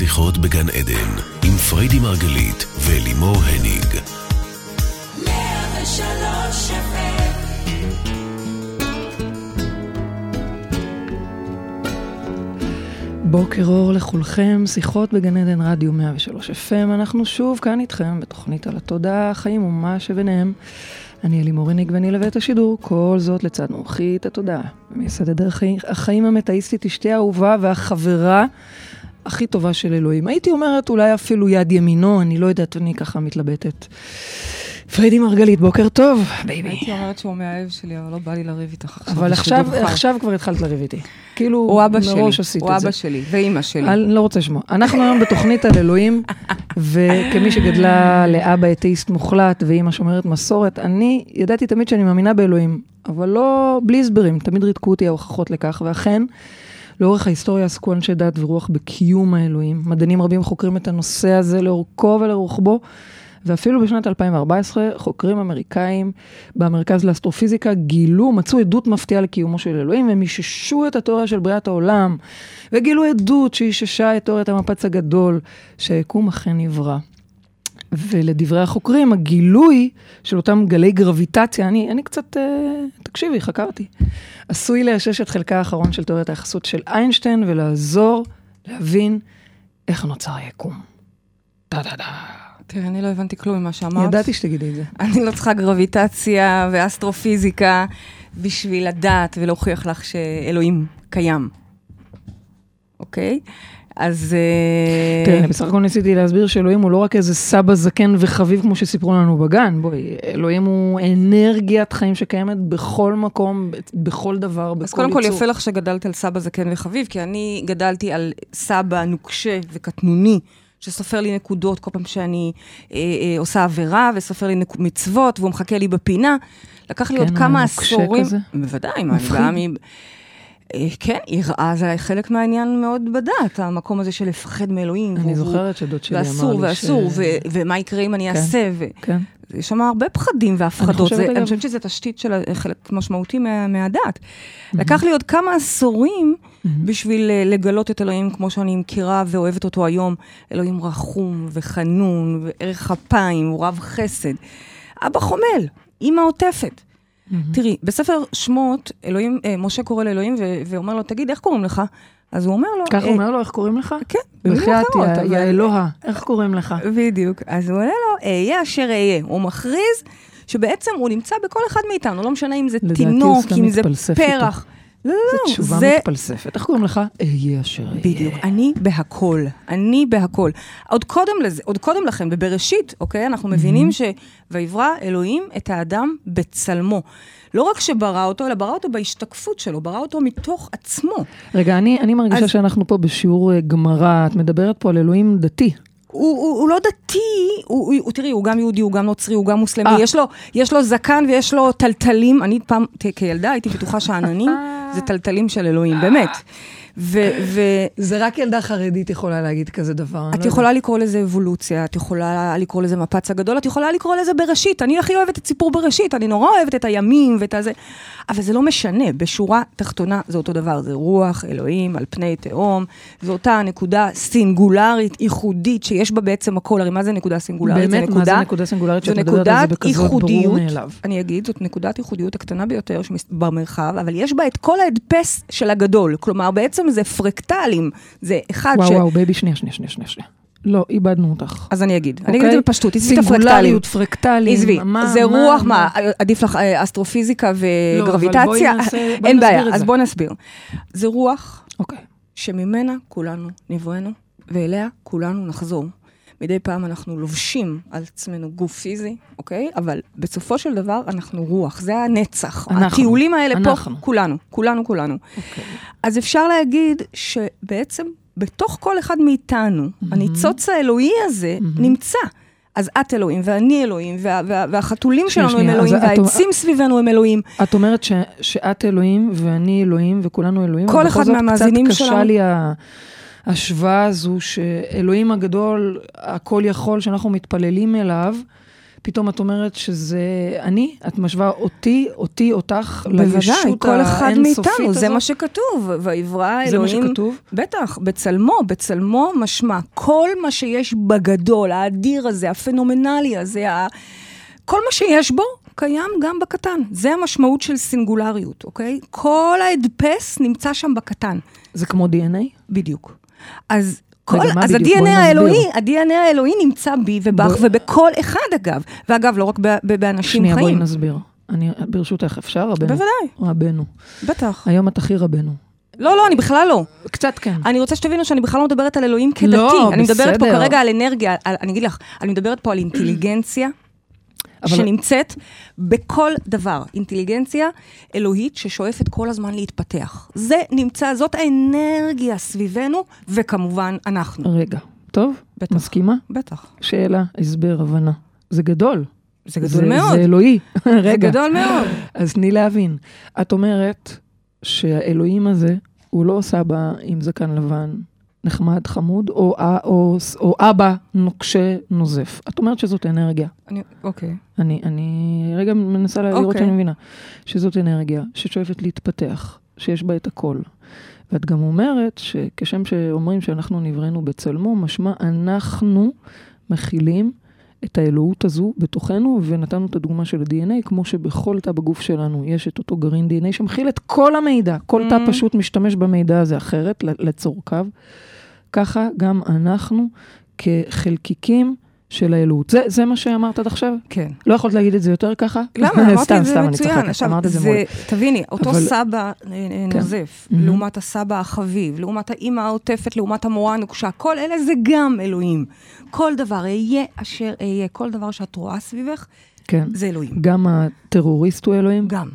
שיחות בגן עדן, עם פריידי מרגלית ולימור הניג. בוקר אור לכולכם, שיחות בגן עדן רדיו 103 FM, אנחנו שוב כאן איתכם בתוכנית על התודעה, החיים ומה שביניהם. אני אלימור הניג ואני אלווה את השידור, כל זאת לצד מומחית התודעה, מייסדת דרך החיים המטאיסטית, אשתי האהובה והחברה הכי טובה של אלוהים. הייתי אומרת אולי אפילו יד ימינו, אני לא יודעת, אני ככה מתלבטת. פריידי מרגלית, בוקר טוב, baby. הייתי אומרת שהוא המאהב שלי, אבל לא בא לי לריב איתך עכשיו. אבל עכשיו, עכשיו כבר התחלת לריב איתי. כאילו, הוא אבא שלי, הוא. אבא שלי, ואימא שלי. אני לא רוצה לשמוע. אנחנו היום בתוכנית על אלוהים, וכמי שגדלה לאבא אתאיסט מוחלט ואימא שומרת מסורת, אני ידעתי תמיד שאני מאמינה באלוהים, אבל לא בלי הסברים, תמיד ריתקו אותי ההוכחות לכך, ואכן, לאורך ההיסטוריה עסקו אנשי דת ורוח בקיום האלוהים. מדענים רבים חוקרים את הנושא הזה לאורכו ולרוחבו, ואפילו בשנת 2014 חוקרים אמריקאים במרכז לאסטרופיזיקה גילו, מצאו עדות מפתיעה לקיומו של אלוהים, והם איששו את התיאוריה של בריאת העולם, וגילו עדות שאיששה את תיאוריית המפץ הגדול, שהיקום אכן נברא. ולדברי החוקרים, הגילוי של אותם גלי גרביטציה, אני, אני קצת, אה, תקשיבי, חקרתי, עשוי לאשש את חלקה האחרון של תיאוריית היחסות של איינשטיין ולעזור להבין איך נוצר היקום. טה-טה-טה. תראה, אני לא הבנתי כלום ממה שאמרת. ידעתי שתגידי את זה. אני לא צריכה גרביטציה ואסטרופיזיקה בשביל לדעת ולהוכיח לך שאלוהים קיים, אוקיי? אז... אה, תראה, אני בסך הכל ניסיתי להסביר שאלוהים הוא לא רק איזה סבא זקן וחביב כמו שסיפרו לנו בגן, בואי, אלוהים הוא אנרגיית חיים שקיימת בכל מקום, בכל דבר, בכל אז קודם כל. יפה לך שגדלת על סבא זקן וחביב, כי אני גדלתי על סבא נוקשה וקטנוני, שסופר לי נקודות כל פעם שאני אה, אה, עושה עבירה, וסופר לי נק... מצוות, והוא מחכה לי בפינה. לקח לי כן, עוד הוא כמה נוקשה עשורים. כזה? בוודאי, מה, אני כן, יראה זה חלק מהעניין מאוד בדת, המקום הזה של לפחד מאלוהים. אני זוכרת שדוד שלי אמר לי ואסור, ואסור, ש- ו- ומה יקרה אם אני כן. אעשה. כן. יש שם הרבה פחדים והפחדות. אני חושבת שזה תשתית של חלק משמעותי מה- מהדת. לקח לי עוד כמה עשורים בשביל אה, לגלות את אלוהים כמו שאני מכירה ואוהבת אותו היום. אלוהים רחום וחנון וערך אפיים, הוא רב חסד. אבא חומל, אימא עוטפת. תראי, בספר שמות, אלוהים, אה, משה קורא לאלוהים ו- ואומר לו, תגיד, איך קוראים לך? אז הוא אומר לו, ככה "אה, הוא אומר לו, איך קוראים לך? כן, במילים בחייאת, אחרות, יא- אבל- יא אלוה, איך קוראים לך? בדיוק. אז הוא עונה לו, אהיה אשר אהיה. הוא מכריז שבעצם הוא נמצא בכל אחד מאיתנו, לא משנה אם זה תינוק, אם זה מתפלסף איתו. לא, זו לא, תשובה זה... מתפלספת. איך קוראים לך? אהיה אשר אהיה. בדיוק, אני בהכל, אני בהכל. עוד קודם לזה, עוד קודם לכן, בבראשית, אוקיי? אנחנו מבינים ש... ויברא אלוהים את האדם בצלמו. לא רק שברא אותו, אלא ברא אותו בהשתקפות שלו, ברא אותו מתוך עצמו. רגע, אני אני מרגישה אז- שאנחנו פה בשיעור אה, גמרא, את מדברת פה על אלוהים דתי. הוא, הוא, הוא לא דתי, הוא, הוא, הוא, תראי, הוא גם יהודי, הוא גם נוצרי, הוא גם מוסלמי, אה. יש לו, יש לו זקן ויש לו טלטלים. אני פעם, כילדה הייתי בטוחה שהעננים זה טלטלים של אלוהים, באמת. ואת זה רק ילדה חרדית יכולה להגיד כזה דבר. אני לא יכולה לקרוא לזה אבולוציה, את יכולה לקרוא לזה מפץ הגדול, את יכולה לקרוא לזה בראשית. אני הכי אוהבת את סיפור בראשית, אני נורא אוהבת את הימים ואת הזה. אבל זה לא משנה, בשורה תחתונה זה אותו דבר, זה רוח, אלוהים, על פני תהום, זו אותה נקודה סינגולרית, ייחודית, שיש בה בעצם הכל. הרי מה זה נקודה סינגולרית? באמת, מה זה נקודה סינגולרית שאת מדברת על זה בכזאת ברור מאליו? אני אגיד, זאת נקודת ייחודיות הקטנה ביותר שמס- במרחב, אבל יש בה את כל ההדפס של הגדול. כלומר, בעצם זה פרקטלים, זה אחד ש... וואו, וואו, baby, שנייה, שנייה, שנייה, שנייה. לא, איבדנו אותך. אז אני אגיד, אני אוקיי? אגיד את זה בפשטות, עזבי את הפרקטלים. סינגולריות, פרקטלים. עזבי, זה רוח, מה? עדיף לך אסטרופיזיקה בואי וגרביטציה? בואי אין בעיה, אז זה. בואו נסביר. זה רוח אוקיי. שממנה כולנו נבראנו, ואליה כולנו נחזור. מדי פעם אנחנו לובשים על עצמנו גוף פיזי, אוקיי? אבל בסופו של דבר אנחנו רוח, זה הנצח. אנחנו, הטיולים האלה אנחנו. פה, כולנו, כולנו, כולנו. אוקיי. אז אפשר להגיד שבעצם בתוך כל אחד מאיתנו, הניצוץ האלוהי הזה נמצא. אז את אלוהים, ואני אלוהים, וה, וה, והחתולים שנייה, שלנו הם שנייה, אלוהים, אז את- והעצים סביבנו הם אלוהים. את אומרת ש, שאת אלוהים ואני אלוהים וכולנו אלוהים. כל אחד בכל זאת מהמאזינים קצת קשה שלנו- לי ה- ההשוואה הזו שאלוהים הגדול, הכל יכול, שאנחנו מתפללים אליו, פתאום את אומרת שזה אני? את משווה אותי, אותי, אותך, בוודאי, לישות כל אחד האינסופית מאיתנו, זה הזאת? מה שכתוב. ויברא זה מה אלוהים... שכתוב? בטח, בצלמו, בצלמו משמע. כל מה שיש בגדול, האדיר הזה, הפנומנלי הזה, ה... כל מה שיש בו, קיים גם בקטן. זה המשמעות של סינגולריות, אוקיי? כל ההדפס נמצא שם בקטן. זה כמו DNA? בדיוק. אז... כל, אז? ה-DNA בואי. האלוהי, ה-DNA האלוהי נמצא בי ובך בוא- ובכל אחד אגב. ואגב, לא רק ב- ב- באנשים שנייה, בואי חיים. נסביר. אני, ברשותך, אפשר? רבנו. בוודאי, רבנו. בטח. היום את הכי רבנו. לא, לא, אני בכלל לא. קצת כן. אני רוצה שתבינו שאני בכלל לא מדברת על אלוהים כדתי. לא, אני מדברת פה בסדר. כרגע על אנרגיה, על, אני אגיד לך, אני מדברת פה על אינטליגנציה. אבל- שנמצאת בכל דבר. אינטליגנציה אלוהית ששואפת כל הזמן להתפתח. זה נמצא, זאת האנרגיה סביבנו, וכמובן אנחנו. רגע, טוב? בטח. מסכימה? בטח. שאלה, הסבר, הבנה. זה גדול. זה גדול מאוד. זה אלוהי. זה רגע. גדול מאוד. אז תני להבין. את אומרת שהאלוהים הזה, הוא לא סבא עם זקן לבן, נחמד, חמוד, או, א- או, או אבא נוקשה, נוזף. את אומרת שזאת אנרגיה. אני, אוקיי. אני, אני רגע מנסה לראות אוקיי. שאני מבינה. שזאת אנרגיה ששואפת להתפתח, שיש בה את הכל. ואת גם אומרת שכשם שאומרים שאנחנו נבראנו בצלמו, משמע אנחנו מכילים את האלוהות הזו בתוכנו, ונתנו את הדוגמה של ה-DNA, כמו שבכל תא בגוף שלנו יש את אותו גרעין DNA שמכיל את כל המידע. כל תא Mhm. פשוט משתמש במידע הזה אחרת, לצורכיו. ככה גם אנחנו כחלקיקים של האלוהות. זה, זה מה שאמרת עד עכשיו? כן. לא יכולת להגיד את זה יותר ככה? למה? אמרתי סתם, את זה סתם, אני מצוין. עכשיו, אמרת את זה זה, מול. תביני, אותו אבל- סבא אה, אה, כן. נוזף, מהמם. לעומת הסבא החביב, לעומת האימא העוטפת, לעומת המורה הנוקשה, כל אלה זה גם אלוהים. כל דבר, אהיה אשר אהיה, כל דבר שאת רואה סביבך, כן. זה אלוהים. גם הטרוריסט הוא אלוהים? גם.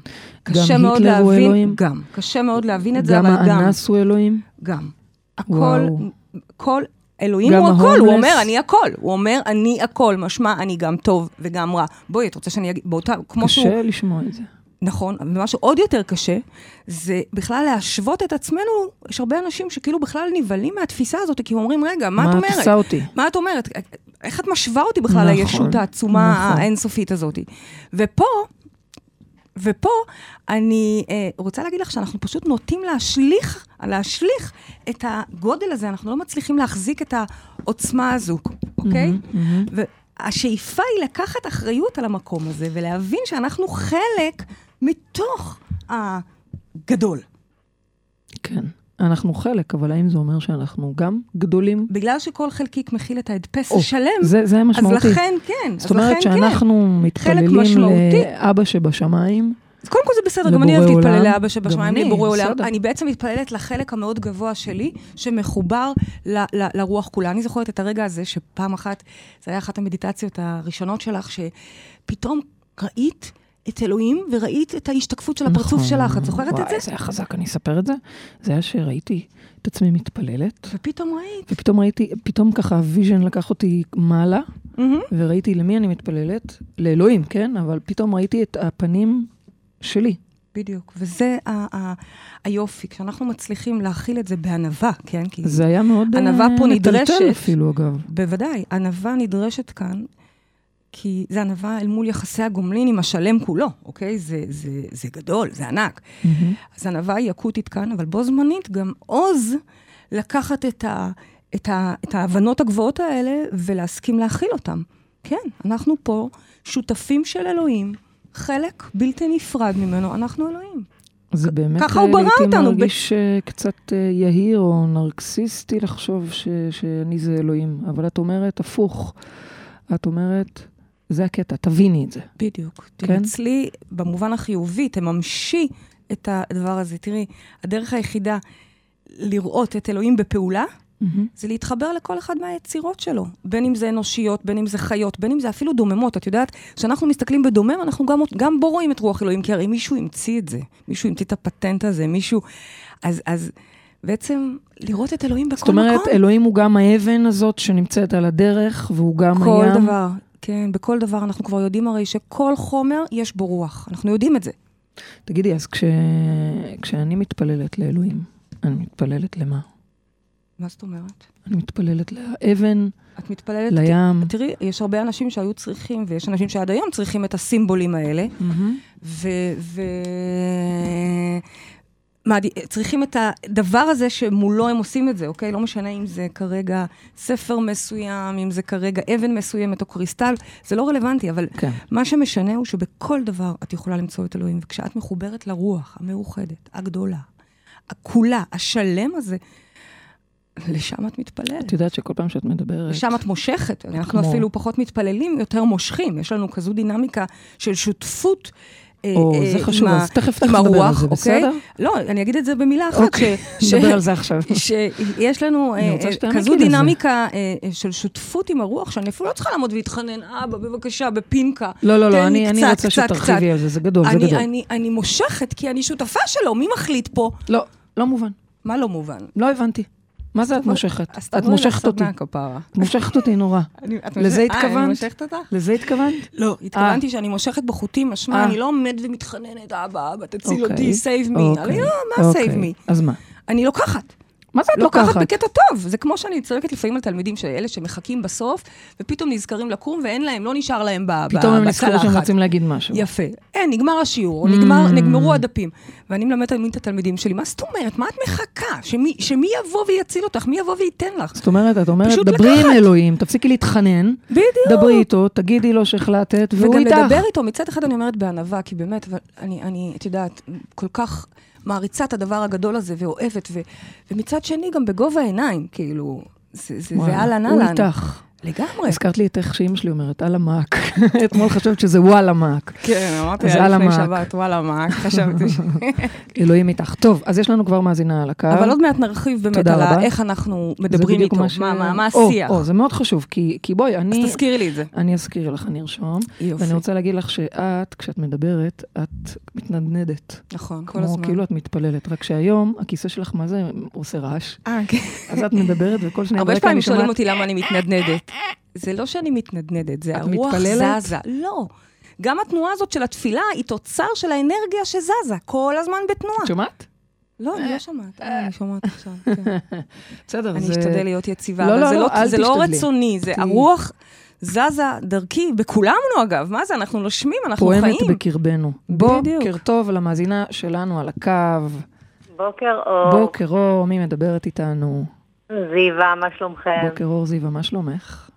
קשה מאוד היטלר הוא להבין, אלוהים? גם. קשה מאוד להבין את זה, גם אבל גם. האנס הוא אלוהים? גם. הכל, וואו. כל, אלוהים הוא הכל, ההומלס? הוא אומר אני הכל, הוא אומר אני הכל, משמע אני גם טוב וגם רע. בואי, את רוצה שאני אגיד, באותה, כמו שהוא, קשה לשמוע את זה. נכון, ומה שעוד יותר קשה, זה בכלל להשוות את עצמנו, יש הרבה אנשים שכאילו בכלל נבהלים מהתפיסה הזאת, כי הם אומרים, רגע, מה, מה את את אומרת? עושה אותי? מה את אומרת? איך את משווה אותי בכלל נכון, לישות העצומה נכון. האינסופית הזאת? ופה, ופה אני אה, רוצה להגיד לך שאנחנו פשוט נוטים להשליך, להשליך את הגודל הזה, אנחנו לא מצליחים להחזיק את העוצמה הזו, אוקיי? מהמם, מהמם. והשאיפה היא לקחת אחריות על המקום הזה ולהבין שאנחנו חלק מתוך הגדול. כן. אנחנו חלק, אבל האם זה אומר שאנחנו גם גדולים? בגלל שכל חלקיק מכיל את ההדפס או, השלם, זה, זה אז משמעותי. לכן כן, זאת אז אומרת כן. שאנחנו מתפללים משמעותי. לאבא שבשמיים, אז קודם כל זה בסדר, גם אני אוהבת להתפלל. לאבא שבשמיים, אני, לבורא עולם. אני בעצם מתפללת לחלק המאוד גבוה שלי, שמחובר ל- ל- לרוח כולה. אני זוכרת את הרגע הזה, שפעם אחת, זה היה אחת המדיטציות הראשונות שלך, שפתאום ראית את אלוהים וראית את ההשתקפות של הפרצוף נכון. שלך. את זוכרת את וואי, זה? זה היה חזק, אני אספר את זה. זה היה שראיתי את עצמי מתפללת, ופתאום ראית. ופתאום ראיתי, פתאום ככה ה vision לקח אותי מעלה, מהמם. וראיתי למי אני מתפללת, לאלוהים, כן? אבל פתאום ראיתי את הפנים שלי. בדיוק, וזה ה- ה- היופי, כשאנחנו מצליחים להכיל את זה בענווה, כן? כי זה היה מאוד ענווה אה, פה נדרשת. אפילו, אגב. בוודאי, ענווה נדרשת כאן, כי זה ענווה אל מול יחסי הגומלין עם השלם כולו, אוקיי? זה, זה, זה גדול, זה ענק. מהמם. אז ענווה היא אקוטית כאן, אבל בו זמנית גם עוז לקחת את, ה, את, ה, את ההבנות הגבוהות האלה ולהסכים להכיל אותן. כן, אנחנו פה שותפים של אלוהים, חלק בלתי נפרד ממנו, אנחנו אלוהים. זה באמת ככה הוא אה, ברא לעתים אותנו, מרגיש אה, קצת אה, יהיר או נרקסיסטי לחשוב ש- שאני זה אלוהים, אבל את אומרת הפוך. את אומרת, זה הקטע, תביני את זה. בדיוק. כן? תנצלי במובן החיובי, תממשי את הדבר הזה. תראי, הדרך היחידה לראות את אלוהים בפעולה, מהמם. זה להתחבר לכל אחד מהיצירות שלו. בין אם זה אנושיות, בין אם זה חיות, בין אם זה אפילו דוממות. את יודעת, כשאנחנו מסתכלים בדומם, אנחנו גם, גם בו רואים את רוח אלוהים, כי הרי מישהו המציא את זה. מישהו המציא את הפטנט הזה, מישהו... אז, אז בעצם לראות את אלוהים בכל זאת אומרת, מקום. אלוהים הוא גם האבן הזאת שנמצאת על הדרך, והוא גם כל הים. דבר, כן, בכל דבר אנחנו כבר יודעים הרי שכל חומר יש בו רוח. אנחנו יודעים את זה. תגידי, אז כש... כשאני מתפללת לאלוהים, אני מתפללת למה? מה זאת אומרת? אני מתפללת לאבן, את מתפללת... לים. תראי, יש הרבה אנשים שהיו צריכים, ויש אנשים שעד היום צריכים את הסימבולים האלה, מהמם. ו... ו... צריכים את הדבר הזה שמולו הם עושים את זה, אוקיי? לא משנה אם זה כרגע ספר מסוים, אם זה כרגע אבן מסוימת או קריסטל, זה לא רלוונטי, אבל כן. מה שמשנה הוא שבכל דבר את יכולה למצוא את אלוהים, וכשאת מחוברת לרוח המאוחדת, הגדולה, הכולה, השלם הזה, לשם את מתפללת. את יודעת שכל פעם שאת מדברת... לשם את מושכת, אנחנו כמו- אפילו פחות מתפללים, יותר מושכים. יש לנו כזו דינמיקה של שותפות. אה, או, אה, זה חשוב, אז תכף תכף נדבר על זה, אוקיי? בסדר? לא, אני אגיד את זה במילה אחת. אוקיי, נדבר על זה עכשיו. שיש לנו אה, כזו. דינמיקה של שותפות עם הרוח, שאני אפילו לא צריכה לעמוד ולהתחנן, אבא, בבקשה, בפינקה. לא, לא, לא, אני רוצה שתרחיבי. על זה, זה גדול, זה אני- גדול. אני- אני מושכת כי אני שותפה שלו, מי מחליט פה? לא, לא מובן. מה לא מובן? לא הבנתי. מה זה את מושכת? את מושכת אותי. את מושכת אותי נורא. לזה אה, התכוונת? אני מושכת אותך? לזה התכוונת? לא, התכוונתי שאני מושכת בחוטים, משמע, אה. אני לא עומד ומתחננת, אבא, אבא, תציל אוקיי, אותי, save me. אוקיי, אני לא, מה אוקיי. save me? אז מה? אני לוקחת. מה זה את לוקחת? בקטע טוב. זה כמו שאני צועקת לפעמים על תלמידים שאלה שמחכים בסוף, ופתאום נזכרים לקום ואין להם, לא נשאר להם ב- ב- פתאום הם נזכרו שהם בצלחת. רוצים להגיד משהו. יפה. אין, נגמר השיעור, נגמר, Mm. נגמרו הדפים. ואני מלמדת את התלמידים שלי, מה זאת אומרת? מה את מחכה? שמי, שמי יבוא ויציל אותך? מי יבוא וייתן לך? זאת אומרת, את אומרת, דברי עם. אלוהים, תפסיקי להתחנן, בדיוק. דברי איתו, תגידי לו שהחלטת, והוא וגם איתך. לדבר איתו, מצד אחד אני אומרת בענווה, כי באמת, אבל אני, אני, את יודעת, כל כך מעריצה את הדבר הגדול הזה ואוהבת, ו, ומצד שני גם בגובה העיניים, כאילו, זה, זה אהלן הוא אהלן. איתך. לגמרי. הזכרת לי את איך שאימא שלי אומרת, על המאק. אתמול חשבת שזה וואלה מאק. כן, אמרתי אז לה לפני. שבת, וואלה, מה, חשבתי ש... אלוהים איתך. טוב, אז יש לנו כבר מאזינה על הקו. אבל עוד מעט נרחיב באמת על. איך אנחנו מדברים איתו, מה- השיח. זה מאוד חשוב, כי בואי, אז אני... תזכירי לי את זה. אני אזכיר לך, אני ארשום. יופי. ואני רוצה להגיד לך שאת, כשאת מדברת, את מתנדנדת. נכון, כל הזמן. כאילו את מתפללת. רק שהיום, הכיסא שלך, מה זה, עושה רעש. אה, כן. אז את מדברת, וכל שנייה הרבה ברקע פעמים אני שואלים שומעת... אותי למה אני מתנדנדת. זה לא שאני מתנדנדת, זה הרוח מתפללת? זזה. לא. גם התנועה הזאת של התפילה היא תוצר של האנרגיה שזזה, כל הזמן בתנועה. את שומעת? לא, אני לא שומעת. אה, אני שומעת עכשיו, כן. בסדר, אני זה... אשתדל להיות יציבה, לא, אבל לא, זה לא, לא- לא. רצוני, זה הרוח זזה דרכי, בכולנו אגב, מה זה, אנחנו נושמים, אנחנו פועמת חיים. בקרבנו. בדיוק. בוקר טוב למאזינה שלנו על הקו. בוקר אור, בוקר אור, מי מדברת איתנו? זיווה, מה שלומכם? בוקר אור זיווה, מה שלומך?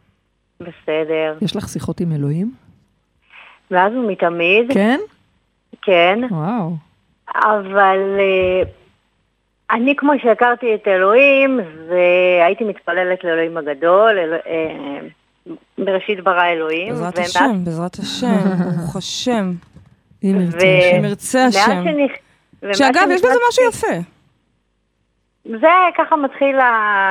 בסדר. יש לך שיחות עם אלוהים? מאז ומתמיד, כן? כן, וואו. אבל אה, אני כמו שהכרתי את אלוהים, והייתי מתפללת לאלוהים הגדול, אל, אה, בראשית ברא אלוהים. בעזרת ומאז- השם, בעזרת השם, ברוך השם. אם ירצה ו- השם. שאגב, יש בזה משהו יפה. זה ככה מתחיל ה...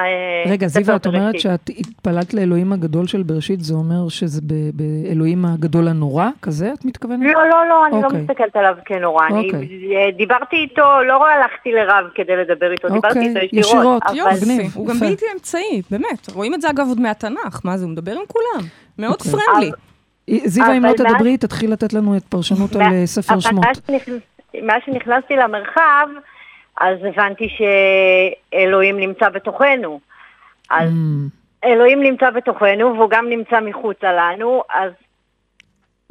אה, רגע, זיווה, את אומרת בראשית. שאת התפללת לאלוהים הגדול של בראשית, זה אומר שזה באלוהים הגדול הנורא? כזה את מתכוונת? לא, לא, לא, אני לא אוקיי. מסתכלת עליו כנורא. אני אוקיי. אה, דיברתי איתו, לא הלכתי לרב כדי לדבר איתו, דיברתי אוקיי, איתו ישירות. ישירות, יופי. הוא גם. בלתי אמצעי, באמת. רואים את זה אגב עוד מהתנ"ך, מה זה, הוא מדבר עם כולם. מאוד. פרנדלי. זיווה, אם לא תדברי, תתחיל לתת לנו את פרשנות על אה, ספר שמות. מאז שנכנסתי למרחב, אז הבנתי שאלוהים נמצא בתוכנו. אז Mm, אלוהים נמצא בתוכנו, והוא גם נמצא מחוצה לנו, אז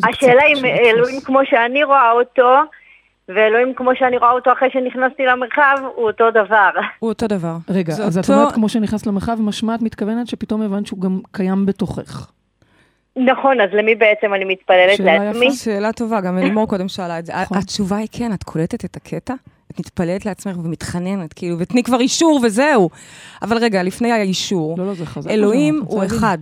השאלה אם אלוהים. כמו שאני רואה אותו, ואלוהים כמו שאני רואה אותו אחרי שנכנסתי למרחב, הוא אותו דבר. הוא אותו דבר. רגע, אז את אותו- אומרת, כמו שנכנסת למרחב, משמע את מתכוונת שפתאום הבנת שהוא גם קיים בתוכך. נכון, אז למי בעצם אני מתפללת שאלה לעצמי? יפה. שאלה טובה, גם אלימור קודם שאלה את זה. נכון. התשובה היא כן, את קולטת את הקטע? את מתפללת לעצמך ומתחננת, כאילו, ותני כבר אישור וזהו. אבל רגע, לפני האישור, לא, לא, זה חזק. אלוהים הוא. אחד.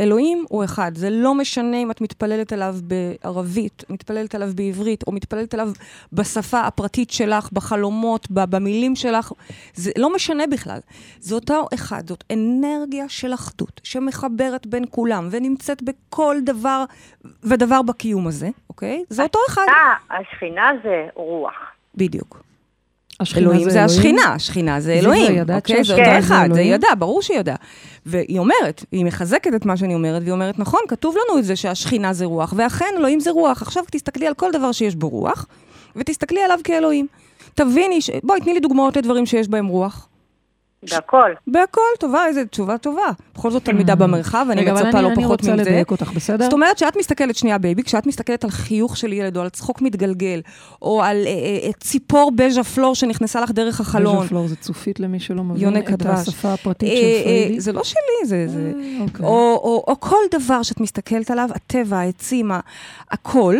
אלוהים הוא אחד. זה לא משנה אם את מתפללת אליו בערבית, מתפללת אליו בעברית, או מתפללת אליו בשפה הפרטית שלך, בחלומות, במילים שלך. זה לא משנה בכלל. זה אותו אחד, זאת אנרגיה של אחדות, שמחברת בין כולם, ונמצאת בכל דבר ודבר בקיום הזה, אוקיי? זה אותו אחד. אה, השכינה זה רוח. בדיוק. אלוהים זה? השכינה, השכינה זה אלוהים, אוקיי? זה אותו אחד, זה? ידע, ברור שהיא ידעה. והיא אומרת, היא מחזקת את מה שאני אומרת, והיא אומרת, נכון, כתוב לנו את זה שהשכינה זה רוח, ואכן אלוהים זה רוח. עכשיו תסתכלי על כל דבר שיש בו רוח, ותסתכלי עליו כאלוהים. תביני, ש... בואי, תני לי דוגמאות לדברים שיש בהם רוח. בהכל. בהכל, טובה, איזה תשובה טובה. בכל זאת תלמידה במרחב, אני מצפה אני- לא אני פחות רוצה מזה. לדייק אותך, בסדר? זאת אומרת שאת מסתכלת, שנייה baby, כשאת מסתכלת על חיוך של ילד, או על צחוק מתגלגל, או על אה, אה, ציפור beija-flor שנכנסה לך דרך החלון. beija-flor זה צופית למי שלא מבין את. השפה הפרטית אה, של אה, פריידי. זה לא שלי, זה... זה... אה, אוקיי. או, כל דבר שאת מסתכלת עליו, הטבע, העצים, הכל.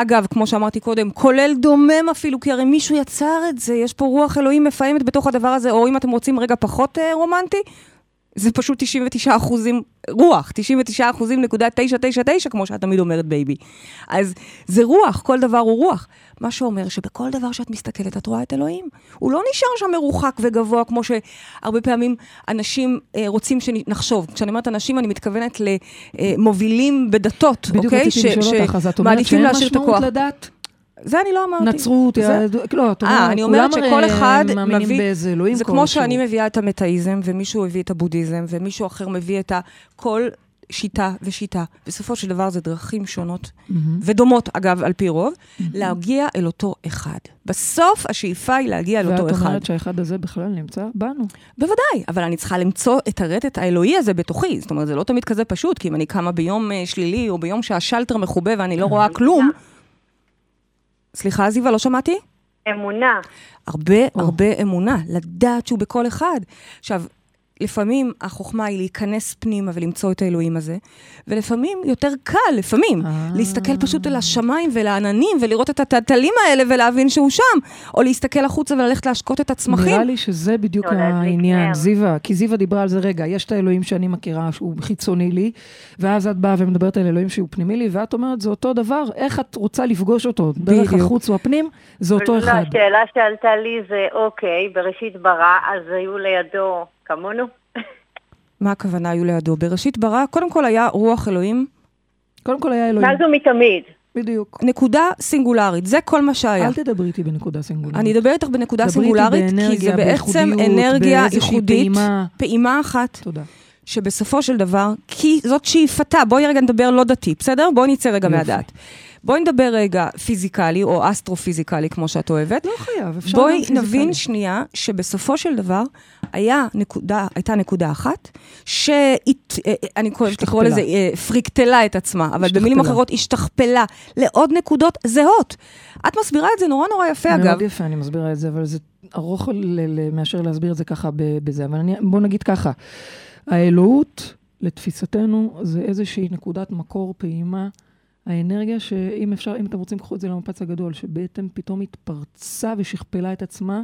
אגב, כמו שאמרתי קודם, כולל דומם אפילו, כי הרי מישהו יצר את זה, יש פה רוח אלוהים מפעמת בתוך הדבר הזה, או אם אתם רוצים רגע פחות אה, רומנטי, זה פשוט 99 אחוזים רוח, 99 אחוזים נקודה 999, כמו שאת תמיד אומרת baby. אז זה רוח, כל דבר הוא רוח. מה שאומר שבכל דבר שאת מסתכלת, את רואה את אלוהים. הוא לא נשאר שם מרוחק וגבוה, כמו שהרבה פעמים אנשים אה, רוצים שנחשוב. כשאני אומרת אנשים, אני מתכוונת למובילים בדתות, בדיוק אוקיי? רציתי לשאול אותך, אז את אומרת שאין משמעות. לדת? זה אני לא אמרתי. נצרות, זה- יהדות, לא, את אה, אומרת, אני אומרת שכל אחד מאמינים מביא... באיזה אלוהים זה כמו כלשהו. שאני מביאה את המטאיזם, ומישהו הביא את הבודהיזם, ומישהו אחר מביא את ה... כל שיטה ושיטה. בסופו של דבר זה דרכים שונות, מהמם. ודומות, אגב, על פי רוב, להגיע אל אותו אחד. בסוף השאיפה היא להגיע אל אותו ואת אחד. אומרת שהאחד הזה בכלל נמצא בנו. בוודאי, אבל אני צריכה למצוא את הרטט האלוהי הזה בתוכי. זאת אומרת, זה לא תמיד כזה פשוט, כי אם אני קמה ביום אה, שלילי, או ביום שהשלטר מכובה ואני לא רואה כלום... סליחה, זיווה, לא שמעתי? אמונה. הרבה. הרבה אמונה, לדעת שהוא בכל אחד. עכשיו, לפעמים החוכמה היא להיכנס פנימה ולמצוא את האלוהים הזה, ולפעמים יותר קל, לפעמים, אה. להסתכל פשוט אל השמיים ואל העננים ולראות את הטלטלים האלה ולהבין שהוא שם, או להסתכל החוצה וללכת להשקות את הצמחים. נראה לי שזה בדיוק לא, העניין. זיווה, כי זיווה דיברה על זה, רגע, יש את האלוהים שאני מכירה, שהוא חיצוני לי, ואז את באה ומדברת על אלוהים שהוא פנימי לי, ואת אומרת, זה אותו דבר, איך את רוצה לפגוש אותו? דרך בדיוק. החוץ או הפנים? זה אותו לא, אחד. השאלה שעלתה לי זה, אוקיי, בראשית ברא, אז היו לידו כמונו? מה הכוונה היו לידו? בראשית ברא, קודם כל היה רוח אלוהים, קודם כל היה אלוהים, מאז ומתמיד. בדיוק. נקודה סינגולרית, זה כל מה שהיה. אל תדברי איתי בנקודה סינגולרית. אני אדבר איתך בנקודה סינגולרית, כי זה באנרגיה, בעצם אנרגיה ייחודית, פעימה. פעימה אחת, תודה. שבסופו של דבר, כי זאת שאיפתה, בואי רגע נדבר לא דתי, בסדר? בואי נצא רגע יופי. מהדת. בואי נדבר רגע פיזיקלי, או אסטרופיזיקלי, כמו שאת אוהבת. לא חייב, אפשר בואי. נבין שנייה שבסופו של דבר היה נקודה, הייתה נקודה אחת, שאני אוהבת לקרוא השתכפלה. לזה אה, פרקטלה את עצמה, אבל השתכפלה. במילים אחרות השתכפלה לעוד נקודות זהות. את מסבירה את זה נורא נורא יפה, אגב. מאוד יפה, אני מסבירה את זה, אבל זה ארוך ל- ל- מאשר להסביר את זה ככה בזה. אבל אני, בוא נגיד ככה, האלוהות, לתפיסתנו, זה איזושהי נקודת מקור, פעימה, האנרגיה שאם אפשר, אם אתם רוצים, קחו את זה למפץ הגדול, שבעצם פתאום התפרצה ושכפלה את עצמה.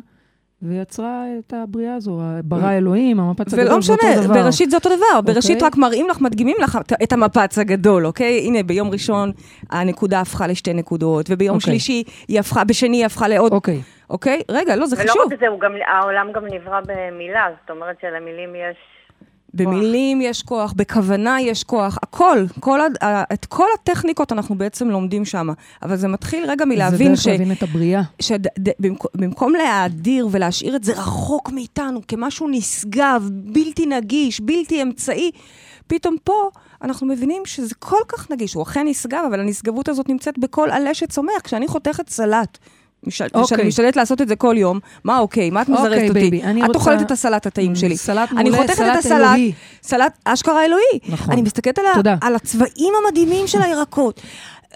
ויצרה את הבריאה הזו, ברא אלוהים, המפץ הגדול, ולא זה אותו משנה, דבר. בראשית זה אותו דבר. בראשית אוקיי. רק מראים לך, מדגימים לך את- המפץ הגדול, אוקיי? הנה, ביום ראשון הנקודה הפכה לשתי נקודות, וביום אוקיי. שלישי היא הפכה, בשני היא הפכה לעוד, אוקיי, אוקיי? רגע, לא, זה ולא חשוב. רק זה, הוא גם, העולם גם נברא במילה, זאת אומרת שלמילים יש... במילים יש כוח, בכוונה יש כוח, הכל, כל, ה- ה- את כל הטכניקות אנחנו בעצם לומדים שם. אבל זה מתחיל רגע מלהבין זה ש... דרך להבין את הבריאה. שבמקום להאדיר ולהשאיר את זה רחוק מאיתנו, כמשהו נשגב, בלתי נגיש, בלתי אמצעי, פתאום פה אנחנו מבינים שזה כל כך נגיש. הוא אכן נשגב, אבל הנשגבות הזאת נמצאת בכל עלה שצומח. כשאני חותכת סלט, משל- אוקיי. כשאני משתדלת לעשות את זה כל יום, מה אוקיי? מה את אוקיי, מזרזת אותי? baby, אני את רוצה- אוכלת את הסלט הטעים שלי. סלט אני מעולה, חותכת את סלט הסלט, אלוהי. סלט אשכרה אלוהי. נכון. אני מסתכלת על, תודה. על הצבעים המדהימים של הירקות.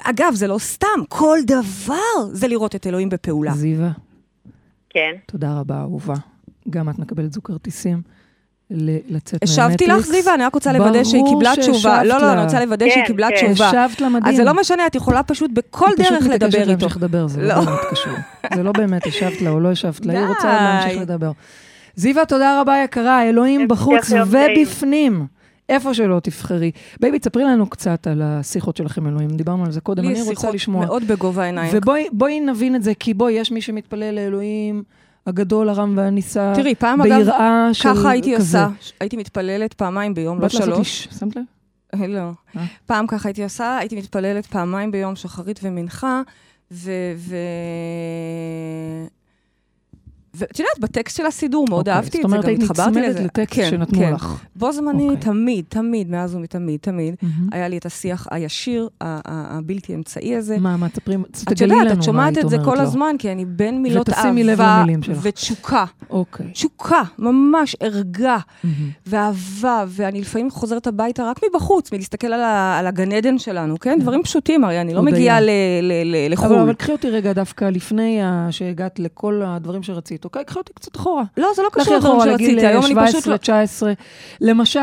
אגב, זה לא סתם, כל דבר זה לראות את אלוהים בפעולה. זיווה, כן. תודה רבה, אהובה. גם את מקבלת זוג כרטיסים ל- לצאת השבתי לך, מהמטריקס. זיווה, אני רק רוצה לוודא שהיא קיבלה תשובה. לא, לא, לה. אני רוצה לוודא שהיא כן, קיבלה כן. תשובה. השבת לה מדהים. אז זה לא משנה, את יכולה פשוט בכל היא דרך פשוט מתעקשת לדבר איתו. להמשיך לדבר, זה לא לא. באמת קשור. זה לא באמת השבת לה או לא השבת לה, היא. רוצה להמשיך לדבר. זיווה, תודה רבה יקרה, אלוהים בחוץ. ובפנים. איפה שלא תבחרי. baby, תספרי לנו קצת על השיחות שלכם אלוהים, דיברנו על זה קודם, לי אני רוצה שיחות לשמוע. מאוד בגובה העיניים. ובואי בואי נבין את זה, כי בואי, יש מי שמתפלל לאלוהים הגדול, הרם והנישא, תראי, פעם אגב, של ככה הייתי כזה. עושה, הייתי מתפללת פעמיים ביום, לא שלוש. שמת לב? לא. אה? פעם ככה הייתי עושה, הייתי מתפללת פעמיים ביום, שחרית ומנחה, ו... ו... ואת יודעת, בטקסט של הסידור מאוד אוקיי, אהבתי זאת את זה, אומרת, גם היית התחברתי נצמדת לזה. לטקסט כן, שנתנו כן. לך. בו זמנית, אוקיי. תמיד, תמיד, מאז ומתמיד, תמיד, מהמם. היה לי את השיח הישיר, הבלתי אמצעי הזה. מה, מה, תספרי, את תגלי לנו מה יודעת, היית את אומרת שומעת את זה לו. כל הזמן, כי אני בין מילות אהבה. ותשוקה. אוקיי. תשוקה, ממש ערגה מהמם. ואהבה, ואני לפעמים חוזרת הביתה רק מבחוץ, מלהסתכל על, על הגן עדן שלנו, כן? דברים פשוטים, הרי אני לא. מגיעה לחו"ל. אבל, קחי אותי רגע דווקא לפני שהגעת לכל הדברים שרצית, אוקיי? קחי אותי קצת אחורה. לא, זה לא קשור לדברים לגיל שרציתי, היום אני פשוט לא... 17, 19. למשל.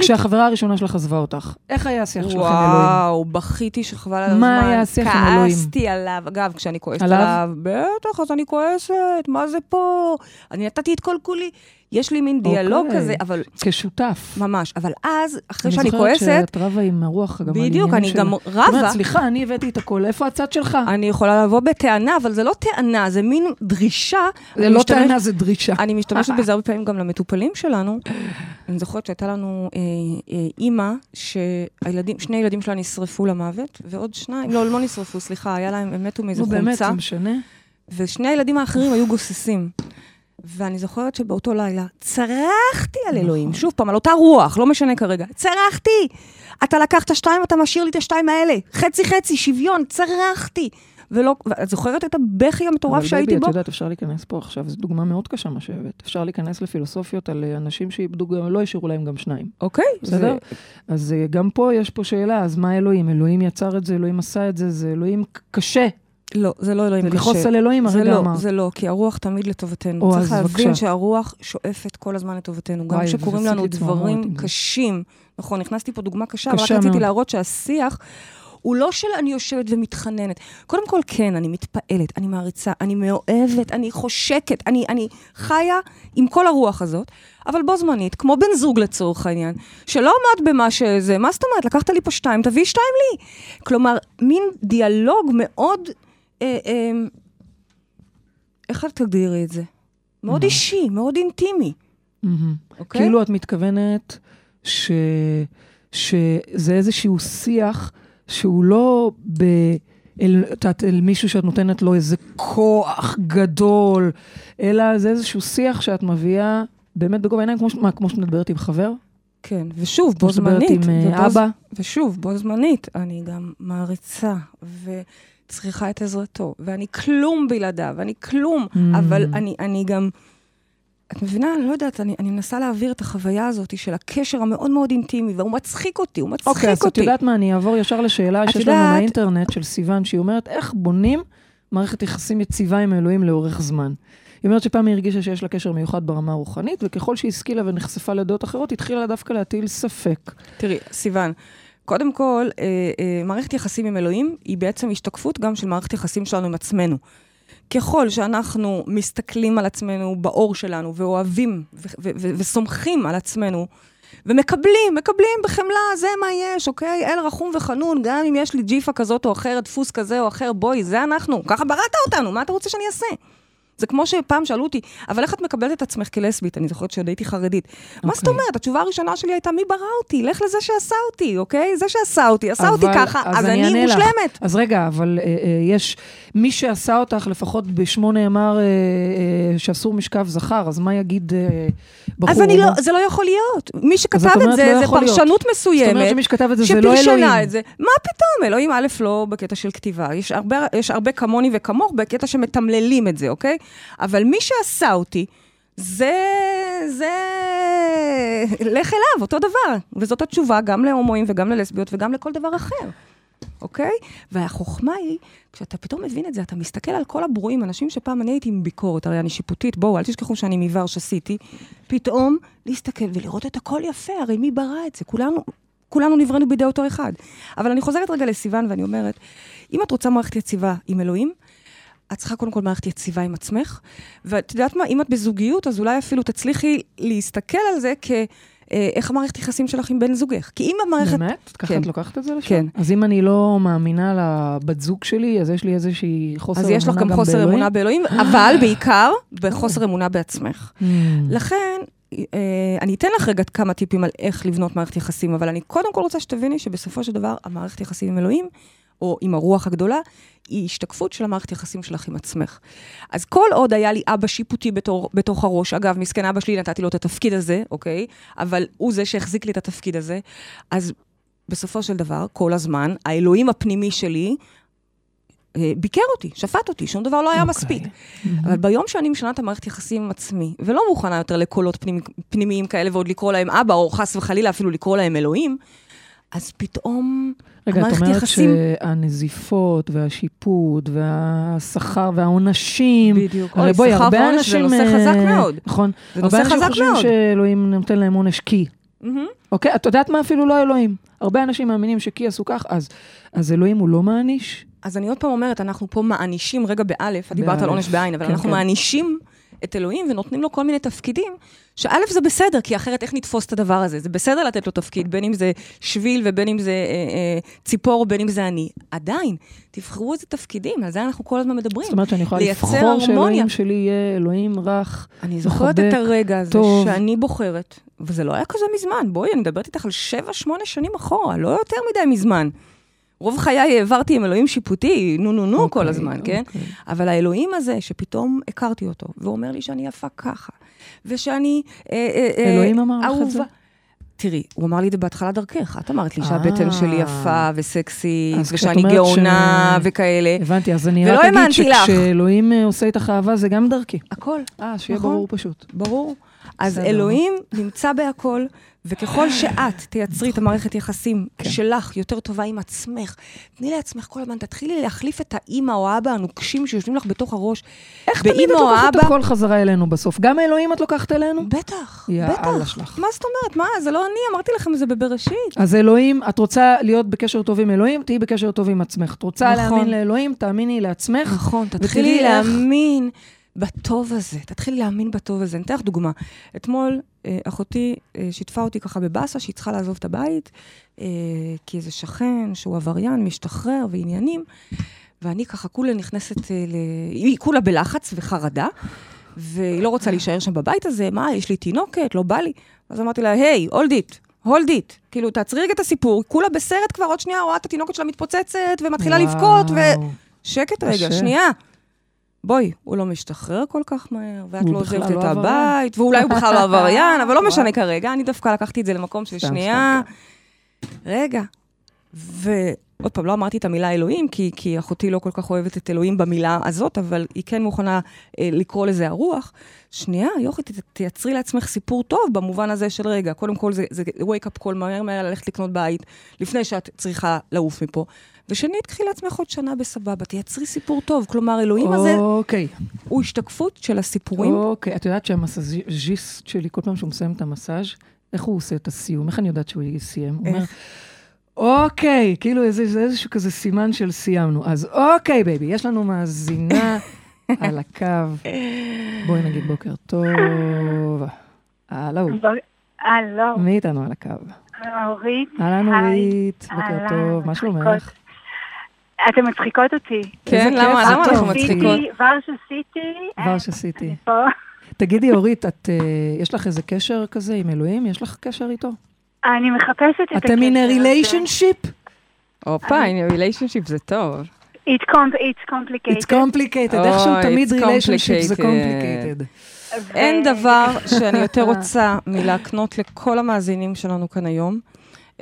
כשהחברה הראשונה שלך עזבה אותך, איך היה השיח שלכם אלוהים? וואו, בכיתי שחבל על הזמן. מה היה השיח עם אלוהים? כעסתי עליו. אגב, כשאני כועסת? עליו, בטח, אז אני כועסת, מה זה פה? אני נתתי את כל כולי. יש לי מין דיאלוג אוקיי. כזה, אבל כשותף. ממש. אבל אז, אחרי אני שאני זוכרת כועסת, שאת רבה עם הרוח גם בדיוק, אני של- גם את אומרת, רבה. סליחה, אני הבאתי את הכל, איפה הצד שלך? אני יכולה לבוא בטענה, אבל זה לא טענה, זה מין דרישה. זה אני לא משתמש- טענה, זה דרישה. אני משתמשת בזה הרבה פעמים גם למטופלים שלנו. אני זוכרת שהייתה לנו אה, אה, אימא, שהילדים, שני ילדים שלה נשרפו למוות, ועוד שניים, לא, לא נשרפו, סליחה, היה להם, הם מתו מאיזה נו באמת, זה משנה. ושני הילדים האחרים היו גוססים. ואני זוכרת שבאותו לילה צרחתי על אלוהים, שוב פעם, על אותה רוח, לא משנה כרגע, צרחתי! אתה לקחת שתיים, אתה משאיר לי את השתיים האלה, חצי חצי, שוויון, צרחתי! ולא, ואת זוכרת את הבכי המטורף אבל שהייתי baby, בו? את יודעת, אפשר להיכנס פה עכשיו, זו דוגמה מאוד קשה מה שהבאת. אפשר להיכנס לפילוסופיות על אה, אנשים שאיבדו, גם לא השאירו להם גם שניים. אוקיי, בסדר? אז אה, גם פה יש פה שאלה, אז מה אלוהים? אלוהים יצר את זה, אלוהים עשה את זה, זה אלוהים קשה. לא, זה לא אלוהים זה קשה. לכעוס על אלוהים, זה הרגע לא, אמרת. זה לא, כי הרוח תמיד לטובתנו. או, צריך להבין בבקשה. שהרוח שואפת כל הזמן לטובתנו. גם כשקורים לנו דברים זה. קשים. נכון, נכנסתי פה דוגמה קשה, אבל רק קשה רציתי. להראות שהשיח... הוא לא של אני יושבת ומתחננת. קודם כל, כן, אני מתפעלת, אני מעריצה, אני מאוהבת, אני חושקת, אני, אני חיה עם כל הרוח הזאת, אבל בו זמנית, כמו בן זוג לצורך העניין, שלא עמד במה שזה, מה זאת אומרת? לקחת לי פה שתיים, תביא שתיים לי. כלומר, מין דיאלוג מאוד, אה, אה, איך את תגדירי את זה? מאוד? אישי, מאוד אינטימי. אוקיי? כאילו את מתכוונת ש... שזה איזשהו שיח שהוא לא ב... אל, את יודעת, אל מישהו שאת נותנת לו איזה כוח גדול, אלא זה איזשהו שיח שאת מביאה באמת בגובה העיניים, כמו, ש- מה, כמו שאת מדברת עם חבר? כן, ושוב, כמו בו שאת מדברת זמנית. עם אה, ובו ז- אבא? ושוב, בו זמנית, אני גם מעריצה וצריכה את עזרתו, ואני כלום בלעדיו, אני כלום, Mm. אבל אני, אני גם... את מבינה? אני לא יודעת, אני, אני מנסה להעביר את החוויה הזאת של הקשר המאוד מאוד אינטימי, והוא מצחיק אותי, הוא מצחיק אוקיי, אז את אותי. יודעת מה, אני אעבור ישר לשאלה שיש לנו יודעת- מהאינטרנט של סיוון, שהיא אומרת, איך בונים מערכת יחסים יציבה עם אלוהים לאורך זמן? היא אומרת שפעם היא הרגישה שיש לה קשר מיוחד ברמה הרוחנית, וככל שהיא השכילה ונחשפה לדעות אחרות, התחילה דווקא להטיל ספק. תראי, סיוון, קודם כל, אה, אה, מערכת יחסים עם אלוהים היא בעצם השתקפות גם של מערכת יחסים שלנו עם עצמנו. ככל שאנחנו מסתכלים על עצמנו באור שלנו, ואוהבים וסומכים על עצמנו, ומקבלים, מקבלים בחמלה, זה מה יש, אוקיי? אל רחום וחנון, גם אם יש לי ג'יפה כזאת או אחרת, דפוס כזה או אחר, בואי, זה אנחנו, ככה בראת אותנו, מה אתה רוצה שאני אעשה? זה כמו שפעם שאלו אותי, אבל איך את מקבלת את עצמך כלסבית? אני זוכרת שעוד הייתי חרדית. מה זאת אוקיי. אומרת? התשובה הראשונה שלי הייתה, מי ברא אותי? לך לזה שעשה אותי, אוקיי? זה שעשה אותי, עשה אותי אבל- ככה, אז אני אענה לך. מושלמת. אז רגע, אבל אה, אה, יש, מי שעשה אותך, לפחות בשמו נאמר אה, אה, שאסור משכב זכר, אז מה יגיד אה, בחור? אז אני לא? זה לא יכול להיות. מי את שכתב אומרת, את זה, לא זה יכול להיות. פרשנות זאת מסוימת. אומרת שמי שכתב את זה, זה לא אלוהים. את זה. מה פתאום? אלוהים א', לא בקטע של כתיבה. יש הרבה, יש הרבה כמוני וכמוך בקטע שמתמללים את זה, אוקיי? אבל מי שעשה אותי, זה... זה... לך אליו, אותו דבר. וזאת התשובה גם להומואים וגם ללסביות וגם לכל דבר אחר. אוקיי? והחוכמה היא, כשאתה פתאום מבין את זה, אתה מסתכל על כל הברואים, אנשים שפעם אני הייתי עם ביקורת, הרי אני שיפוטית, בואו, אל תשכחו שאני מבר שעשיתי, פתאום להסתכל ולראות את הכל יפה, הרי מי ברא את זה? כולנו, כולנו נבראנו בידי אותו אחד. אבל אני חוזרת רגע לסיוון ואני אומרת, אם את רוצה מערכת יציבה עם אלוהים, את צריכה קודם כל מערכת יציבה עם עצמך, ואת יודעת מה, אם את בזוגיות, אז אולי אפילו תצליחי להסתכל על זה כ... אה, איך המערכת יחסים שלך עם בן זוגך? כי אם המערכת... באמת? ככה כן. את לוקחת את זה לשם? כן. אז אם אני לא מאמינה לבת זוג שלי, אז יש לי איזושהי חוסר אז אמונה יש לך גם גם חוסר באלוהים? אמונה באלוהים, אבל בעיקר בחוסר אמונה בעצמך. Hmm. לכן, אה, אני אתן לך רגע כמה טיפים על איך לבנות מערכת יחסים, אבל אני קודם כל רוצה שתביני שבסופו של דבר, המערכת יחסים עם אלוהים, או עם הרוח הגדולה, היא השתקפות של המערכת יחסים שלך עם עצמך. אז כל עוד היה לי אבא שיפוטי בתור, בתוך הראש, אגב, מסכן אבא שלי, נתתי לו את התפקיד הזה, אוקיי? אבל הוא זה שהחזיק לי את התפקיד הזה, אז בסופו של דבר, כל הזמן, האלוהים הפנימי שלי, אה, ביקר אותי, שפט אותי, שום דבר לא היה okay. אוקיי. מספיק. אבל ביום שאני משנה את המערכת יחסים עם עצמי, ולא מוכנה יותר לקולות פנימ, פנימיים כאלה ועוד לקרוא להם אבא, או חס וחלילה אפילו לקרוא להם אלוהים, אז פתאום רגע, את המערכת אומרת יחסים... שהנזיפות והשיפוט והשכר והעונשים... בדיוק. הרי בואי, הרבה ועונש אנשים... זה נושא אה, חזק מאוד. נכון. זה נושא הרבה חזק אנשים חושבים מאוד. שאלוהים נותן להם עונש כי. מהמם. אוקיי? את יודעת מה אפילו לא אלוהים. הרבה אנשים מאמינים שכי עשו כך, אז, אז אלוהים הוא לא מעניש? אז אני עוד פעם אומרת, אנחנו פה מענישים, רגע באלף, את דיברת על. עונש בעין, אבל כן, אנחנו כן. מענישים את אלוהים ונותנים לו כל מיני תפקידים, שא' זה בסדר, כי אחרת איך נתפוס את הדבר הזה? זה בסדר לתת לו תפקיד, בין אם זה שביל ובין אם זה אה, אה, ציפור, בין אם זה אני. עדיין, תבחרו איזה תפקידים, על זה אנחנו כל הזמן מדברים. זאת אומרת שאני יכולה לבחור. שאלוהים שלי יהיה אלוהים רך, אני זוכרת את מחבק, הרגע הזה טוב. שאני בוחרת, וזה לא היה כזה מזמן, בואי, אני מדברת איתך על שבע, שמונה שנים אחורה, לא יותר מדי מזמן. רוב חיי העברתי עם אלוהים שיפוטי, נו נו נו כל אוקיי, הזמן, כן? אוקיי. אבל האלוהים הזה, שפתאום הכרתי אותו, ואומר לי שאני יפה ככה, ושאני... אה, אה, אה, אלוהים אמר לך את זה? תראי, הוא אמר לי את זה בהתחלת דרכך. את אמרת לי שהבטן אה. שלי יפה וסקסית, כשאת ושאני גאונה ש- וכאלה. הבנתי, אז אני רק אגיד. שכשאלוהים אה, עושה איתך אהבה זה גם דרכי. הכל. אה, שיהיה נכון. ברור פשוט. ברור. אז בסדר. אלוהים נמצא בהכל, וככל שאת תייצרי את המערכת יחסים כן. שלך יותר טובה עם עצמך, תני לעצמך כל הזמן, תתחילי להחליף את האימא או האבא הנוקשים שיושבים לך בתוך הראש. איך תמיד את לוקחת את הכל חזרה אלינו בסוף? גם האלוהים את לוקחת אלינו? בטח, יאללה בטח. שלך. מה זאת אומרת? מה, זה לא אני, אמרתי לכם זה בבראשית. אז אלוהים, את רוצה להיות בקשר טוב עם אלוהים, תהיי בקשר טוב עם עצמך. את רוצה נכון. להאמין לאלוהים, תאמיני לעצמך. נכון, תתחילי איך- להאמין בטוב הזה, תתחילי להאמין בטוב הזה. אני אתן לך דוגמה. אתמול אה, אחותי אה, שיתפה אותי ככה בבאסה, שהיא צריכה לעזוב את הבית, אה, כי איזה שכן שהוא עבריין, משתחרר ועניינים, ואני ככה כולה נכנסת, ל... היא כולה בלחץ וחרדה, והיא לא רוצה להישאר שם בבית הזה, מה, יש לי תינוקת, לא בא לי. אז אמרתי לה, היי, הולד איט. הולד איט, כאילו, תעצרי רגע את הסיפור, כולה בסרט כבר עוד שנייה, רואה את התינוקת שלה מתפוצצת, ומתחילה לבכות, ו... שקט רגע. שנייה. בואי, הוא לא משתחרר כל כך מהר, ואת לא עוזבת את לא עבריין. הבית, ואולי הוא בכלל לא עבריין, אבל לא משנה כרגע, אני דווקא לקחתי את זה למקום של שנייה. רגע. ועוד פעם, לא אמרתי את המילה אלוהים, כי, כי אחותי לא כל כך אוהבת את אלוהים במילה הזאת, אבל היא כן מוכנה אה, לקרוא לזה הרוח. שנייה, יוכי, תייצרי לעצמך סיפור טוב במובן הזה של רגע, קודם כל זה, זה wake up call מהר מהר ללכת לקנות בית, לפני שאת צריכה לעוף מפה. ושנית, קחי לעצמך עוד שנה בסבבה, תייצרי סיפור טוב. כלומר, אלוהים הזה אוקיי, הוא השתקפות של הסיפורים. אוקיי. את יודעת שהמסאז'יסט שלי, כל פעם שהוא מסיים את המסאז', איך הוא עושה את הסיום? איך אני יודעת שהוא סיים? הוא אומר, איך? אוקיי, כאילו איזה, זה איזשהו כזה סימן של סיימנו. אז אוקיי, בייבי, יש לנו מאזינה על הקו. בואי נגיד בוקר טוב. הלו, הלו, מי איתנו על הקו? אורית. אהלן. אורית, בוקר טוב, מה שלומך? אתן מצחיקות אותי. כן, למה, למה אנחנו. מצחיקות? ורשה סיטי. ורשה סיטי. פה. תגידי, אורית, את, אה, יש לך איזה קשר כזה עם אלוהים? יש לך קשר איתו? אני מחפשת את הקשר אתם in a relationship? הופה, הנה, ריליישנשיפ זה טוב. It's com- it's complicated. It's complicated, אוי, איכשהו תמיד relationship זה complicated. אין דבר שאני יותר רוצה מלהקנות לכל המאזינים שלנו כאן היום,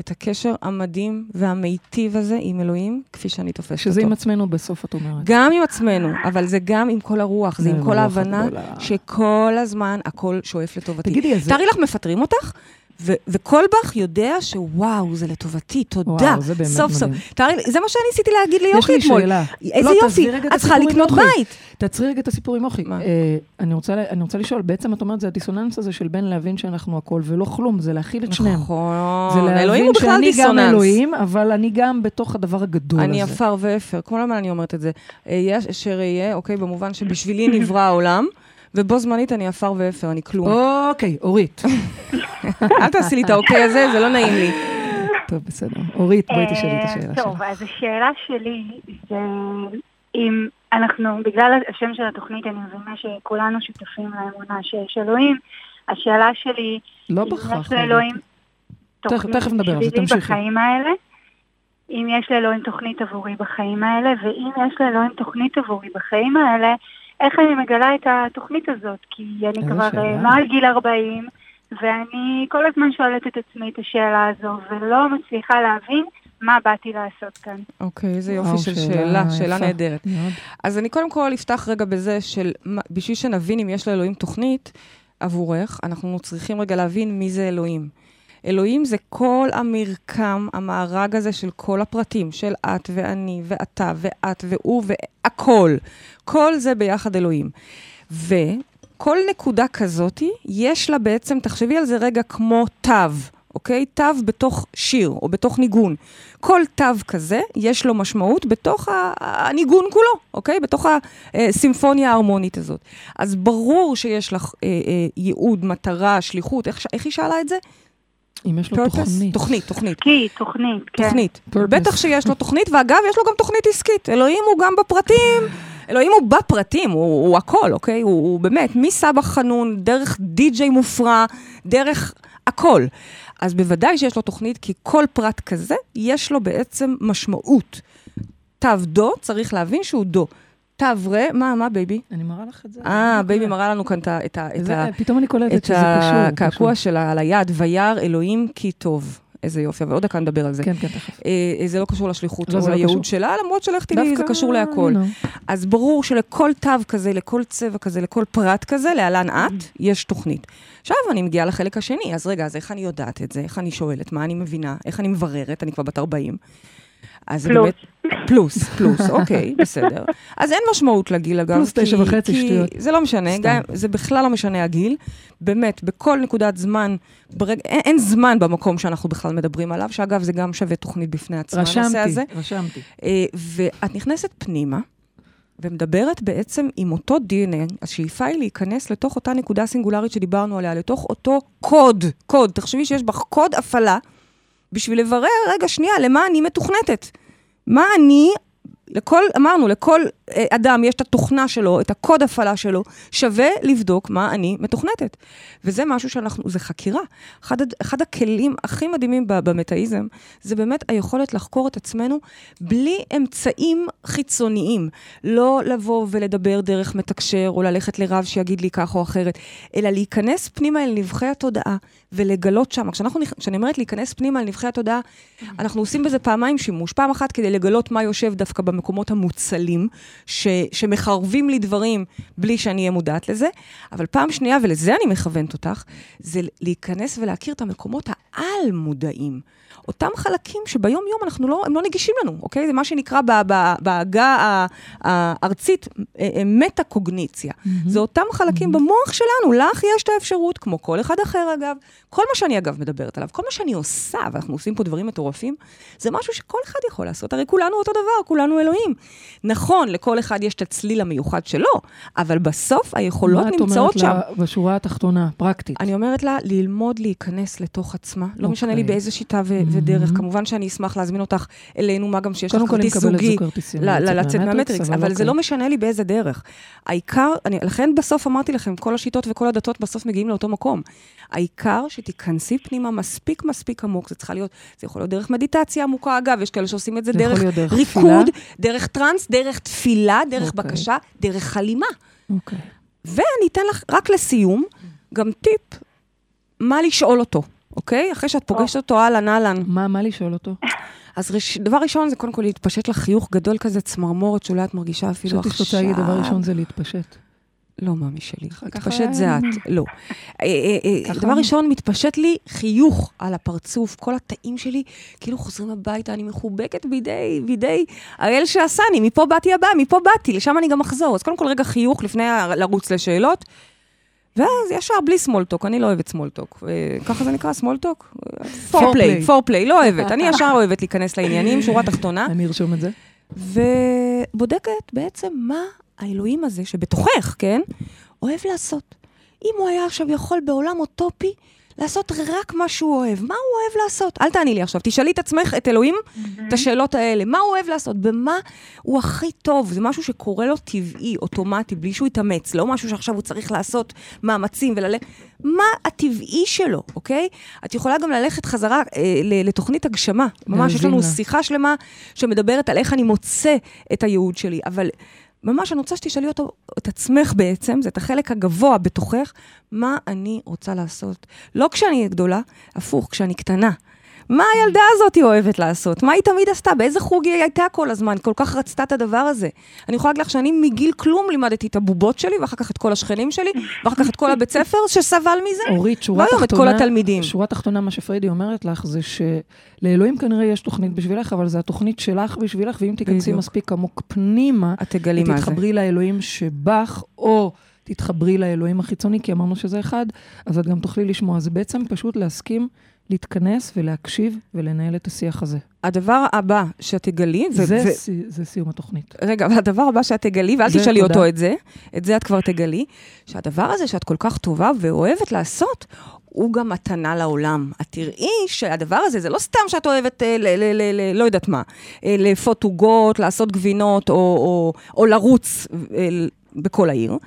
את הקשר המדהים והמיטיב הזה עם אלוהים, כפי שאני תופסת אותו. שזה עם עצמנו בסוף, את אומרת. גם עם עצמנו, אבל זה גם עם כל הרוח, זה עם כל ההבנה. שכל הזמן הכל שואף לטובתי. תגידי, אז... תארי לך, מפטרים אותך, ו- וכל בך יודע שוואו, זה לטובתי, תודה. וואו, זה באמת סוף סוף. מדהים. תארי לי, זה מה שאני ניסיתי להגיד יש ליוכי לי אתמול. שאלה. איזה לא, יופי, את צריכה לקנות. בית. תעצרי רגע את הסיפור עם אוכי. מה? אה, אני רוצה אני רוצה לשאול, בעצם את אומרת, זה הדיסוננס הזה של בין להבין שאנחנו הכל ולא כלום, זה להכיל את שניהם. נכון. זה להבין שאני גם. אלוהים, אבל אני גם בתוך הדבר הגדול הזה. אני עפר ואפר, כל הזמן אני אומרת את זה. אהיה אשר אהיה, אוקיי, במובן שבשבילי נברא העולם, ובו זמנית אני עפר ואפר, אני כלום. אוקיי, אורית. אל תעשי לי את האוקיי הזה, זה לא נעים לי. טוב, בסדר. אורית, בואי אה, תשאלי את השאלה שלך. טוב, אז השאלה שלי זה אם אנחנו, בגלל השם של התוכנית, אני מבינה שכולנו שותפים לאמונה שיש אלוהים. השאלה שלי, לא אם בהכרח. יש לאלוהים תכף- תוכנית תכף נדבר על זה, תמשיכי. בחיים האלה, אם יש לאלוהים תוכנית עבורי בחיים האלה, ואם יש לאלוהים תוכנית עבורי בחיים האלה, איך אני מגלה את התוכנית הזאת? כי אני כבר. אה, מעל גיל 40, ואני כל הזמן שואלת את עצמי את השאלה הזו, ולא מצליחה להבין מה באתי לעשות כאן. אוקיי, איזה יופי של שאלה, שאלה. נהדרת. אז אני קודם כל אפתח רגע בזה של, בשביל שנבין אם יש לאלוהים תוכנית עבורך, אנחנו צריכים רגע להבין מי זה אלוהים. אלוהים זה כל המרקם, המארג הזה של כל הפרטים, של את ואני ואתה ואת והוא והכל. כל זה ביחד אלוהים. וכל נקודה כזאתי, יש לה בעצם, תחשבי על זה רגע כמו תו, אוקיי? תו בתוך שיר או בתוך ניגון. כל תו כזה, יש לו משמעות בתוך הניגון כולו, אוקיי? בתוך הסימפוניה ההרמונית הזאת. אז ברור שיש לך אה, אה, ייעוד, מטרה, שליחות, איך, איך היא שאלה את זה? אם יש לו Purpose? תוכנית. תוכנית, תוכנית. כי, תוכנית, כן. תוכנית. Purpose. בטח שיש לו תוכנית, ואגב, יש לו גם תוכנית עסקית. אלוהים הוא גם בפרטים. אלוהים הוא בפרטים, הוא, הוא הכל, אוקיי? הוא, הוא באמת, מסבא חנון, דרך די-ג'יי מופרע, דרך הכל. אז בוודאי שיש לו תוכנית, כי כל פרט כזה, יש לו בעצם משמעות. תו דו, צריך להבין שהוא דו. תו רה, מה, מה בייבי? אני מראה לך את זה. אה, בייבי מראה לנו כאן את ה- את את זה- ה... פתאום אני קולטת את שזה קשור. הקעקוע קשור. שלה על היד, וירא אלוהים כי טוב. איזה יופי, אבל עוד דקה נדבר על זה. כן, כן, תכף. אה, זה לא קשור לשליחות לא, או לא לייעוד קשור. שלה, למרות שלך תדעי, זה קשור להכל. נו. אז ברור שלכל תו כזה, לכל צבע כזה, לכל פרט כזה, להלן את, יש תוכנית. עכשיו אני מגיעה לחלק השני, אז רגע, אז איך אני יודעת את זה? איך אני שואלת? מה אני מבינה? איך אני מבררת? אני כבר בת 40. אז זה פלוס. באמת... פלוס, פלוס, אוקיי, בסדר. אז אין משמעות לגיל, אגב. פלוס תשע וחצי שטויות. זה לא משנה, סתם. גם, זה בכלל לא משנה הגיל. באמת, בכל נקודת זמן, ברג... אין, אין זמן במקום שאנחנו בכלל מדברים עליו, שאגב, זה גם שווה תוכנית בפני עצמה, הנושא רשמתי, הזה. רשמתי. אה, ואת נכנסת פנימה, ומדברת בעצם עם אותו DNA, השאיפה היא להיכנס לתוך אותה נקודה סינגולרית שדיברנו עליה, לתוך אותו קוד, קוד, תחשבי שיש בך קוד הפעלה, בשביל לברר, רגע, שנייה, למה אני מתוכנתת? מה אני, לכל, אמרנו, לכל אדם יש את התוכנה שלו, את הקוד הפעלה שלו, שווה לבדוק מה אני מתוכנתת. וזה משהו שאנחנו, זה חקירה. אחד, אחד הכלים הכי מדהימים במטאיזם, זה באמת היכולת לחקור את עצמנו בלי אמצעים חיצוניים. לא לבוא ולדבר דרך מתקשר, או ללכת לרב שיגיד לי כך או אחרת, אלא להיכנס פנימה אל נבחי התודעה ולגלות שם. כשאני אומרת להיכנס פנימה אל נבחי התודעה, אנחנו עושים בזה פעמיים שימוש. פעם אחת כדי לגלות מה יושב דווקא במקומות המוצלים, ש, שמחרבים לי דברים בלי שאני אהיה מודעת לזה, אבל פעם שנייה, ולזה אני מכוונת אותך, זה להיכנס ולהכיר את המקומות העל-מודעים. אותם חלקים שביום-יום אנחנו לא, הם לא נגישים לנו, אוקיי? זה מה שנקרא בעגה הארצית אה, אה, מטה-קוגניציה. זה אותם חלקים במוח שלנו, לך יש את האפשרות, כמו כל אחד אחר אגב. כל מה שאני אגב מדברת עליו, כל מה שאני עושה, ואנחנו עושים פה דברים מטורפים, זה משהו שכל אחד יכול לעשות. הרי כולנו אותו דבר, כולנו אלוהים. נכון, לכל אחד יש את הצליל המיוחד שלו, אבל בסוף היכולות מה את נמצאות שם. אומרת לה בשורה התחתונה, פרקטית? אני אומרת לה, ללמוד להיכנס לתוך עצמה. לא משנה לי אוקיי. באיזה שיטה ו- ודרך. כמובן שאני אשמח להזמין אותך אלינו, מה גם שיש לך כרטיס זוגי. לצאת מהמטריקס, מהמטריקס, אבל אבל זה אוקיי. לא משנה לי באיזה דרך. העיקר, אני, לכן בסוף אמרתי לכם, כל השיטות וכל הדתות בסוף מגיעים לאותו מקום. העיקר שתיכנסי פנימה מספיק מספיק עמוק, זה צריכה להיות, זה יכול להיות דרך מדיטציה עמוקה, אגב, יש כאלה שעושים את זה זה דרך דרך ריקוד? דרך טראנס, דרך תפילה, דרך אוקיי. בקשה, דרך חלימה. אוקיי. ואני אתן לך, רק לסיום, גם טיפ, מה לשאול אותו, אוקיי? אחרי שאת פוגשת אותו, אהלן, אהלן. מה, מה לשאול אותו? אז ראש, דבר ראשון זה קודם כל להתפשט לך חיוך גדול כזה, צמרמורת, שאולי את מרגישה אפילו חשבתי עכשיו. שאת רוצה להגיד דבר ראשון זה להתפשט. לא, מאמי שלי. מתפשט זה את, לא. אה, אה, אה, דבר ראשון, מתפשט לי חיוך על הפרצוף, כל התאים שלי, כאילו חוזרים הביתה, אני מחובקת בידי, בידי האל שעשני, מפה באתי הבא, מפה באתי, לשם אני גם אחזור. אז קודם כל רגע חיוך לפני לרוץ לשאלות. ואז ישר בלי small talk, אני לא אוהבת small talk. ככה זה נקרא small talk? foreplay. foreplay, לא אוהבת. אני ישר אוהבת להיכנס לעניינים, שורה תחתונה. אני ארשום את זה. ובודקת בעצם מה האלוהים הזה שבתוכך, כן, אוהב לעשות. אם הוא היה עכשיו יכול בעולם אוטופי לעשות רק מה שהוא אוהב. מה הוא אוהב לעשות? אל תעני לי עכשיו, תשאלי את עצמך, את אלוהים, את השאלות האלה. מה הוא אוהב לעשות? במה הוא הכי טוב? זה משהו שקורה לו טבעי, אוטומטי, בלי שהוא יתאמץ. לא משהו שעכשיו הוא צריך לעשות מאמצים וללכת... מה הטבעי שלו, אוקיי? את יכולה גם ללכת חזרה אה, לתוכנית הגשמה. ממש, יש לנו לה. שיחה שלמה שמדברת על איך אני מוצא את הייעוד שלי. אבל ממש, אני רוצה שתשאלי אותו, את עצמך בעצם, זה את החלק הגבוה בתוכך, מה אני רוצה לעשות. לא כשאני גדולה, הפוך, כשאני קטנה. מה הילדה הזאת היא אוהבת לעשות? מה היא תמיד עשתה? באיזה חוג היא הייתה כל הזמן? כל כך רצתה את הדבר הזה. אני יכולה להגיד לך שאני מגיל כלום לימדתי את הבובות שלי, ואחר כך את כל השכנים שלי, ואחר כך את כל הבית ספר שסבל מזה. אורית, שורה והיום את תחתונה, כל התלמידים. שורה תחתונה, מה שפריידי אומרת לך, זה שלאלוהים כנראה יש תוכנית בשבילך, אבל זו התוכנית שלך בשבילך, ואם תיכנסי. מספיק עמוק פנימה, את תגלי מה זה. תתחברי לאלוהים שבך, או תתחברי לאלוהים החיצוני, כי אמרנו שזה אחד, אז את גם תוכלי לשמוע. זה בעצם פשוט להסכים להתכנס ולהקשיב ולנהל את השיח הזה. הדבר הבא שאת תגלי, ו- זה, ו- סי- זה סיום התוכנית. רגע, והדבר הבא שאת תגלי, ואל זה תשאלי תודה. אותו את זה, את זה את כבר תגלי, שהדבר הזה שאת כל כך טובה ואוהבת לעשות, הוא גם מתנה לעולם. את תראי שהדבר הזה, זה לא סתם שאת אוהבת, אה, ל- ל- ל- ל- לא יודעת מה, אה, לאפות עוגות, לעשות גבינות, או, או, או לרוץ אה, בכל העיר.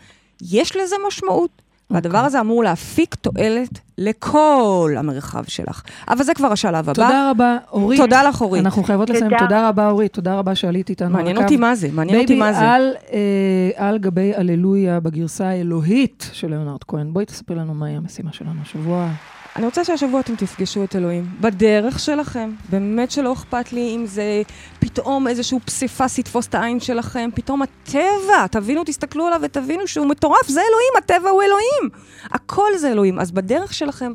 יש לזה משמעות. והדבר הזה אמור להפיק תועלת לכל המרחב שלך. אבל זה כבר השלב הבא. תודה רבה, אורית. תודה לך, אורית. אנחנו חייבות לסיים. תודה. תודה רבה, אורית. תודה רבה שעלית איתנו. על מעניין. אותי מה זה, מעניין אותי מה זה. בייבי, על, אה, על גבי הללויה בגרסה האלוהית של ליאונרד כהן. בואי תספרי לנו מהי המשימה שלנו השבוע. אני רוצה שהשבוע אתם תפגשו את אלוהים, בדרך שלכם. באמת שלא אכפת לי אם זה פתאום איזשהו פסיפס יתפוס את העין שלכם, פתאום הטבע, תבינו, תסתכלו עליו ותבינו שהוא מטורף, זה אלוהים, הטבע הוא אלוהים. הכל זה אלוהים. אז בדרך שלכם,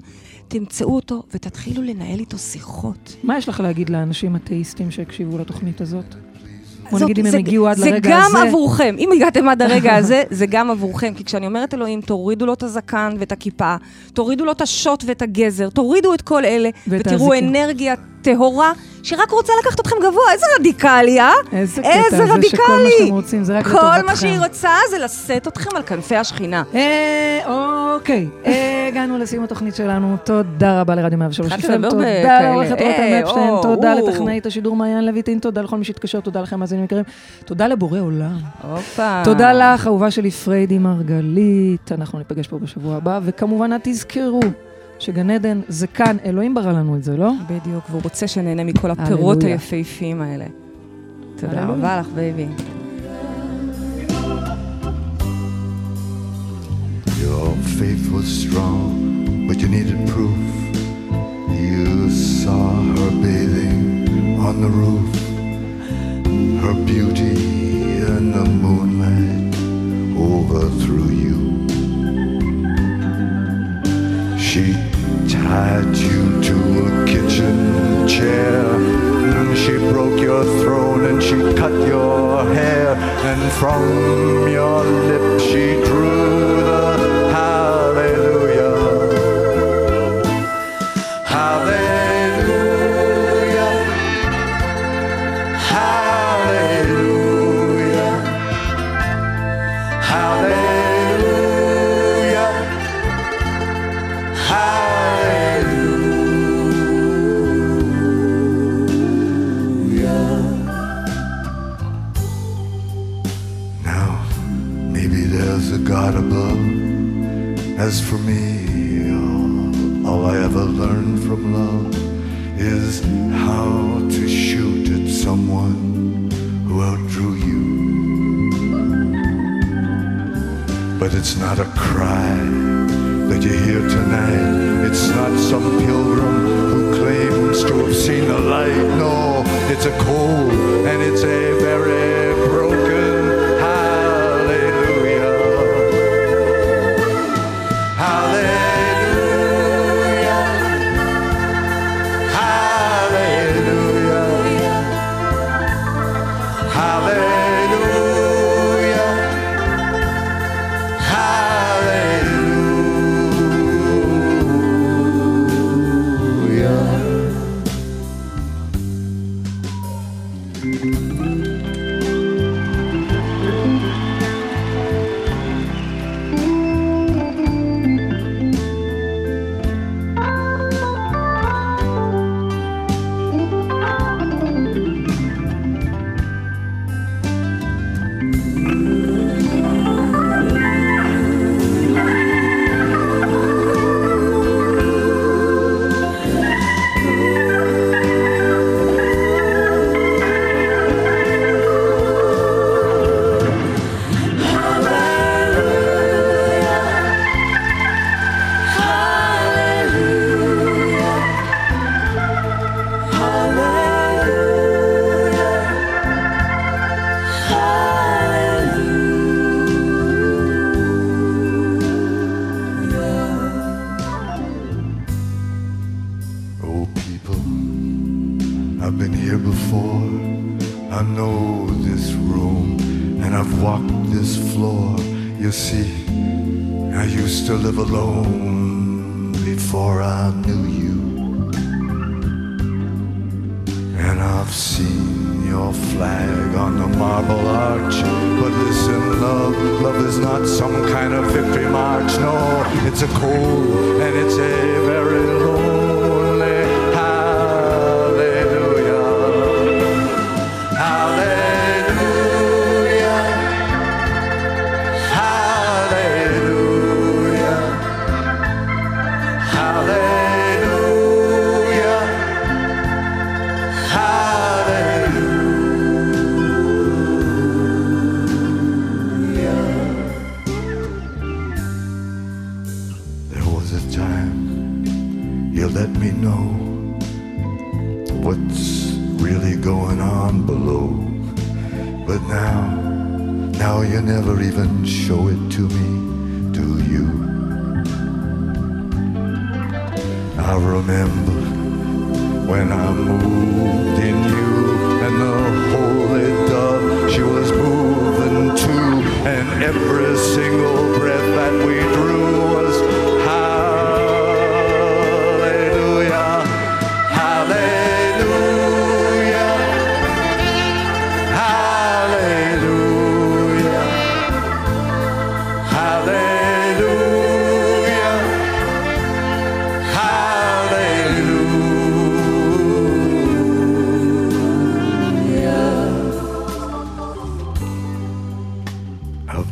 תמצאו אותו ותתחילו לנהל איתו שיחות. מה יש לך להגיד לאנשים אתאיסטים שהקשיבו לתוכנית הזאת? בוא נגיד אם הם הגיעו עד לרגע זה גם הזה. עבורכם. אם הגעתם עד הרגע הזה, זה גם עבורכם. כי כשאני אומרת אלוהים, תורידו לו את הזקן ואת הכיפה, תורידו לו את השוט ואת הגזר, תורידו את כל אלה, ותראו. אנרגיה טהורה, שרק רוצה לקחת אתכם גבוה. איזה רדיקלי, אה? איזה איזה קטע זה שכל מה רדיקלי. שאתם רוצים זה רק כל לטובתכם. מה שהיא רוצה זה לשאת אתכם על כנפי השכינה. אה, אוקיי, אה, הגענו לסיום התוכנית שלנו. תודה רבה לרדיו 103 התחלת FM, תודה לעורכת רותם אה, אפשטיין, תודה. לטכנאית השידור מעיין לויטין, תודה לכל מי שהתקשר, תודה לכם מאזינים יקרים, תודה לבורא עולם. תודה לך, אהובה שלי פריידי מרגלית, אנחנו ניפגש פה בשבוע הבא, וכמובן, תזכרו שגן עדן זה כאן, אלוהים ברא לנו את זה, לא? בדיוק, והוא רוצה שנהנה מכל הפירות. היפהפיים האלה. תודה. רבה לך, בייבי. Your faith was strong, but you needed proof. You saw her bathing on the roof, her beauty in the moonlight overthrew you. She tied you to a kitchen chair, and she broke your throne and she cut your hair, and from your lips she drew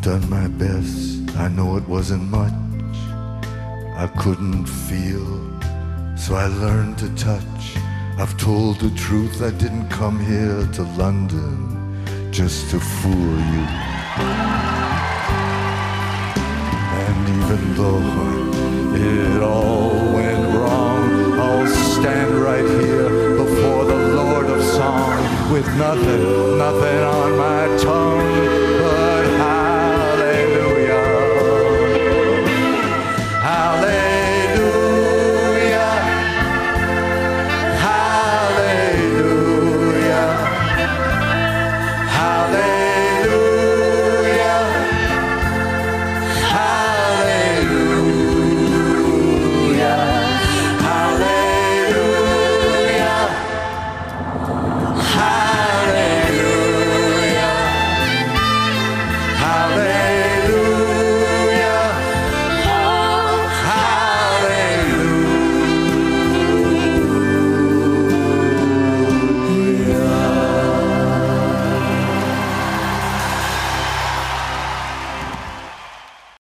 done my best. I know it wasn't much. I couldn't feel, so I learned to touch. I've told the truth. I didn't come here to London just to fool you. And even though it all went wrong, I'll stand right here before the Lord of Song with nothing, nothing on my tongue.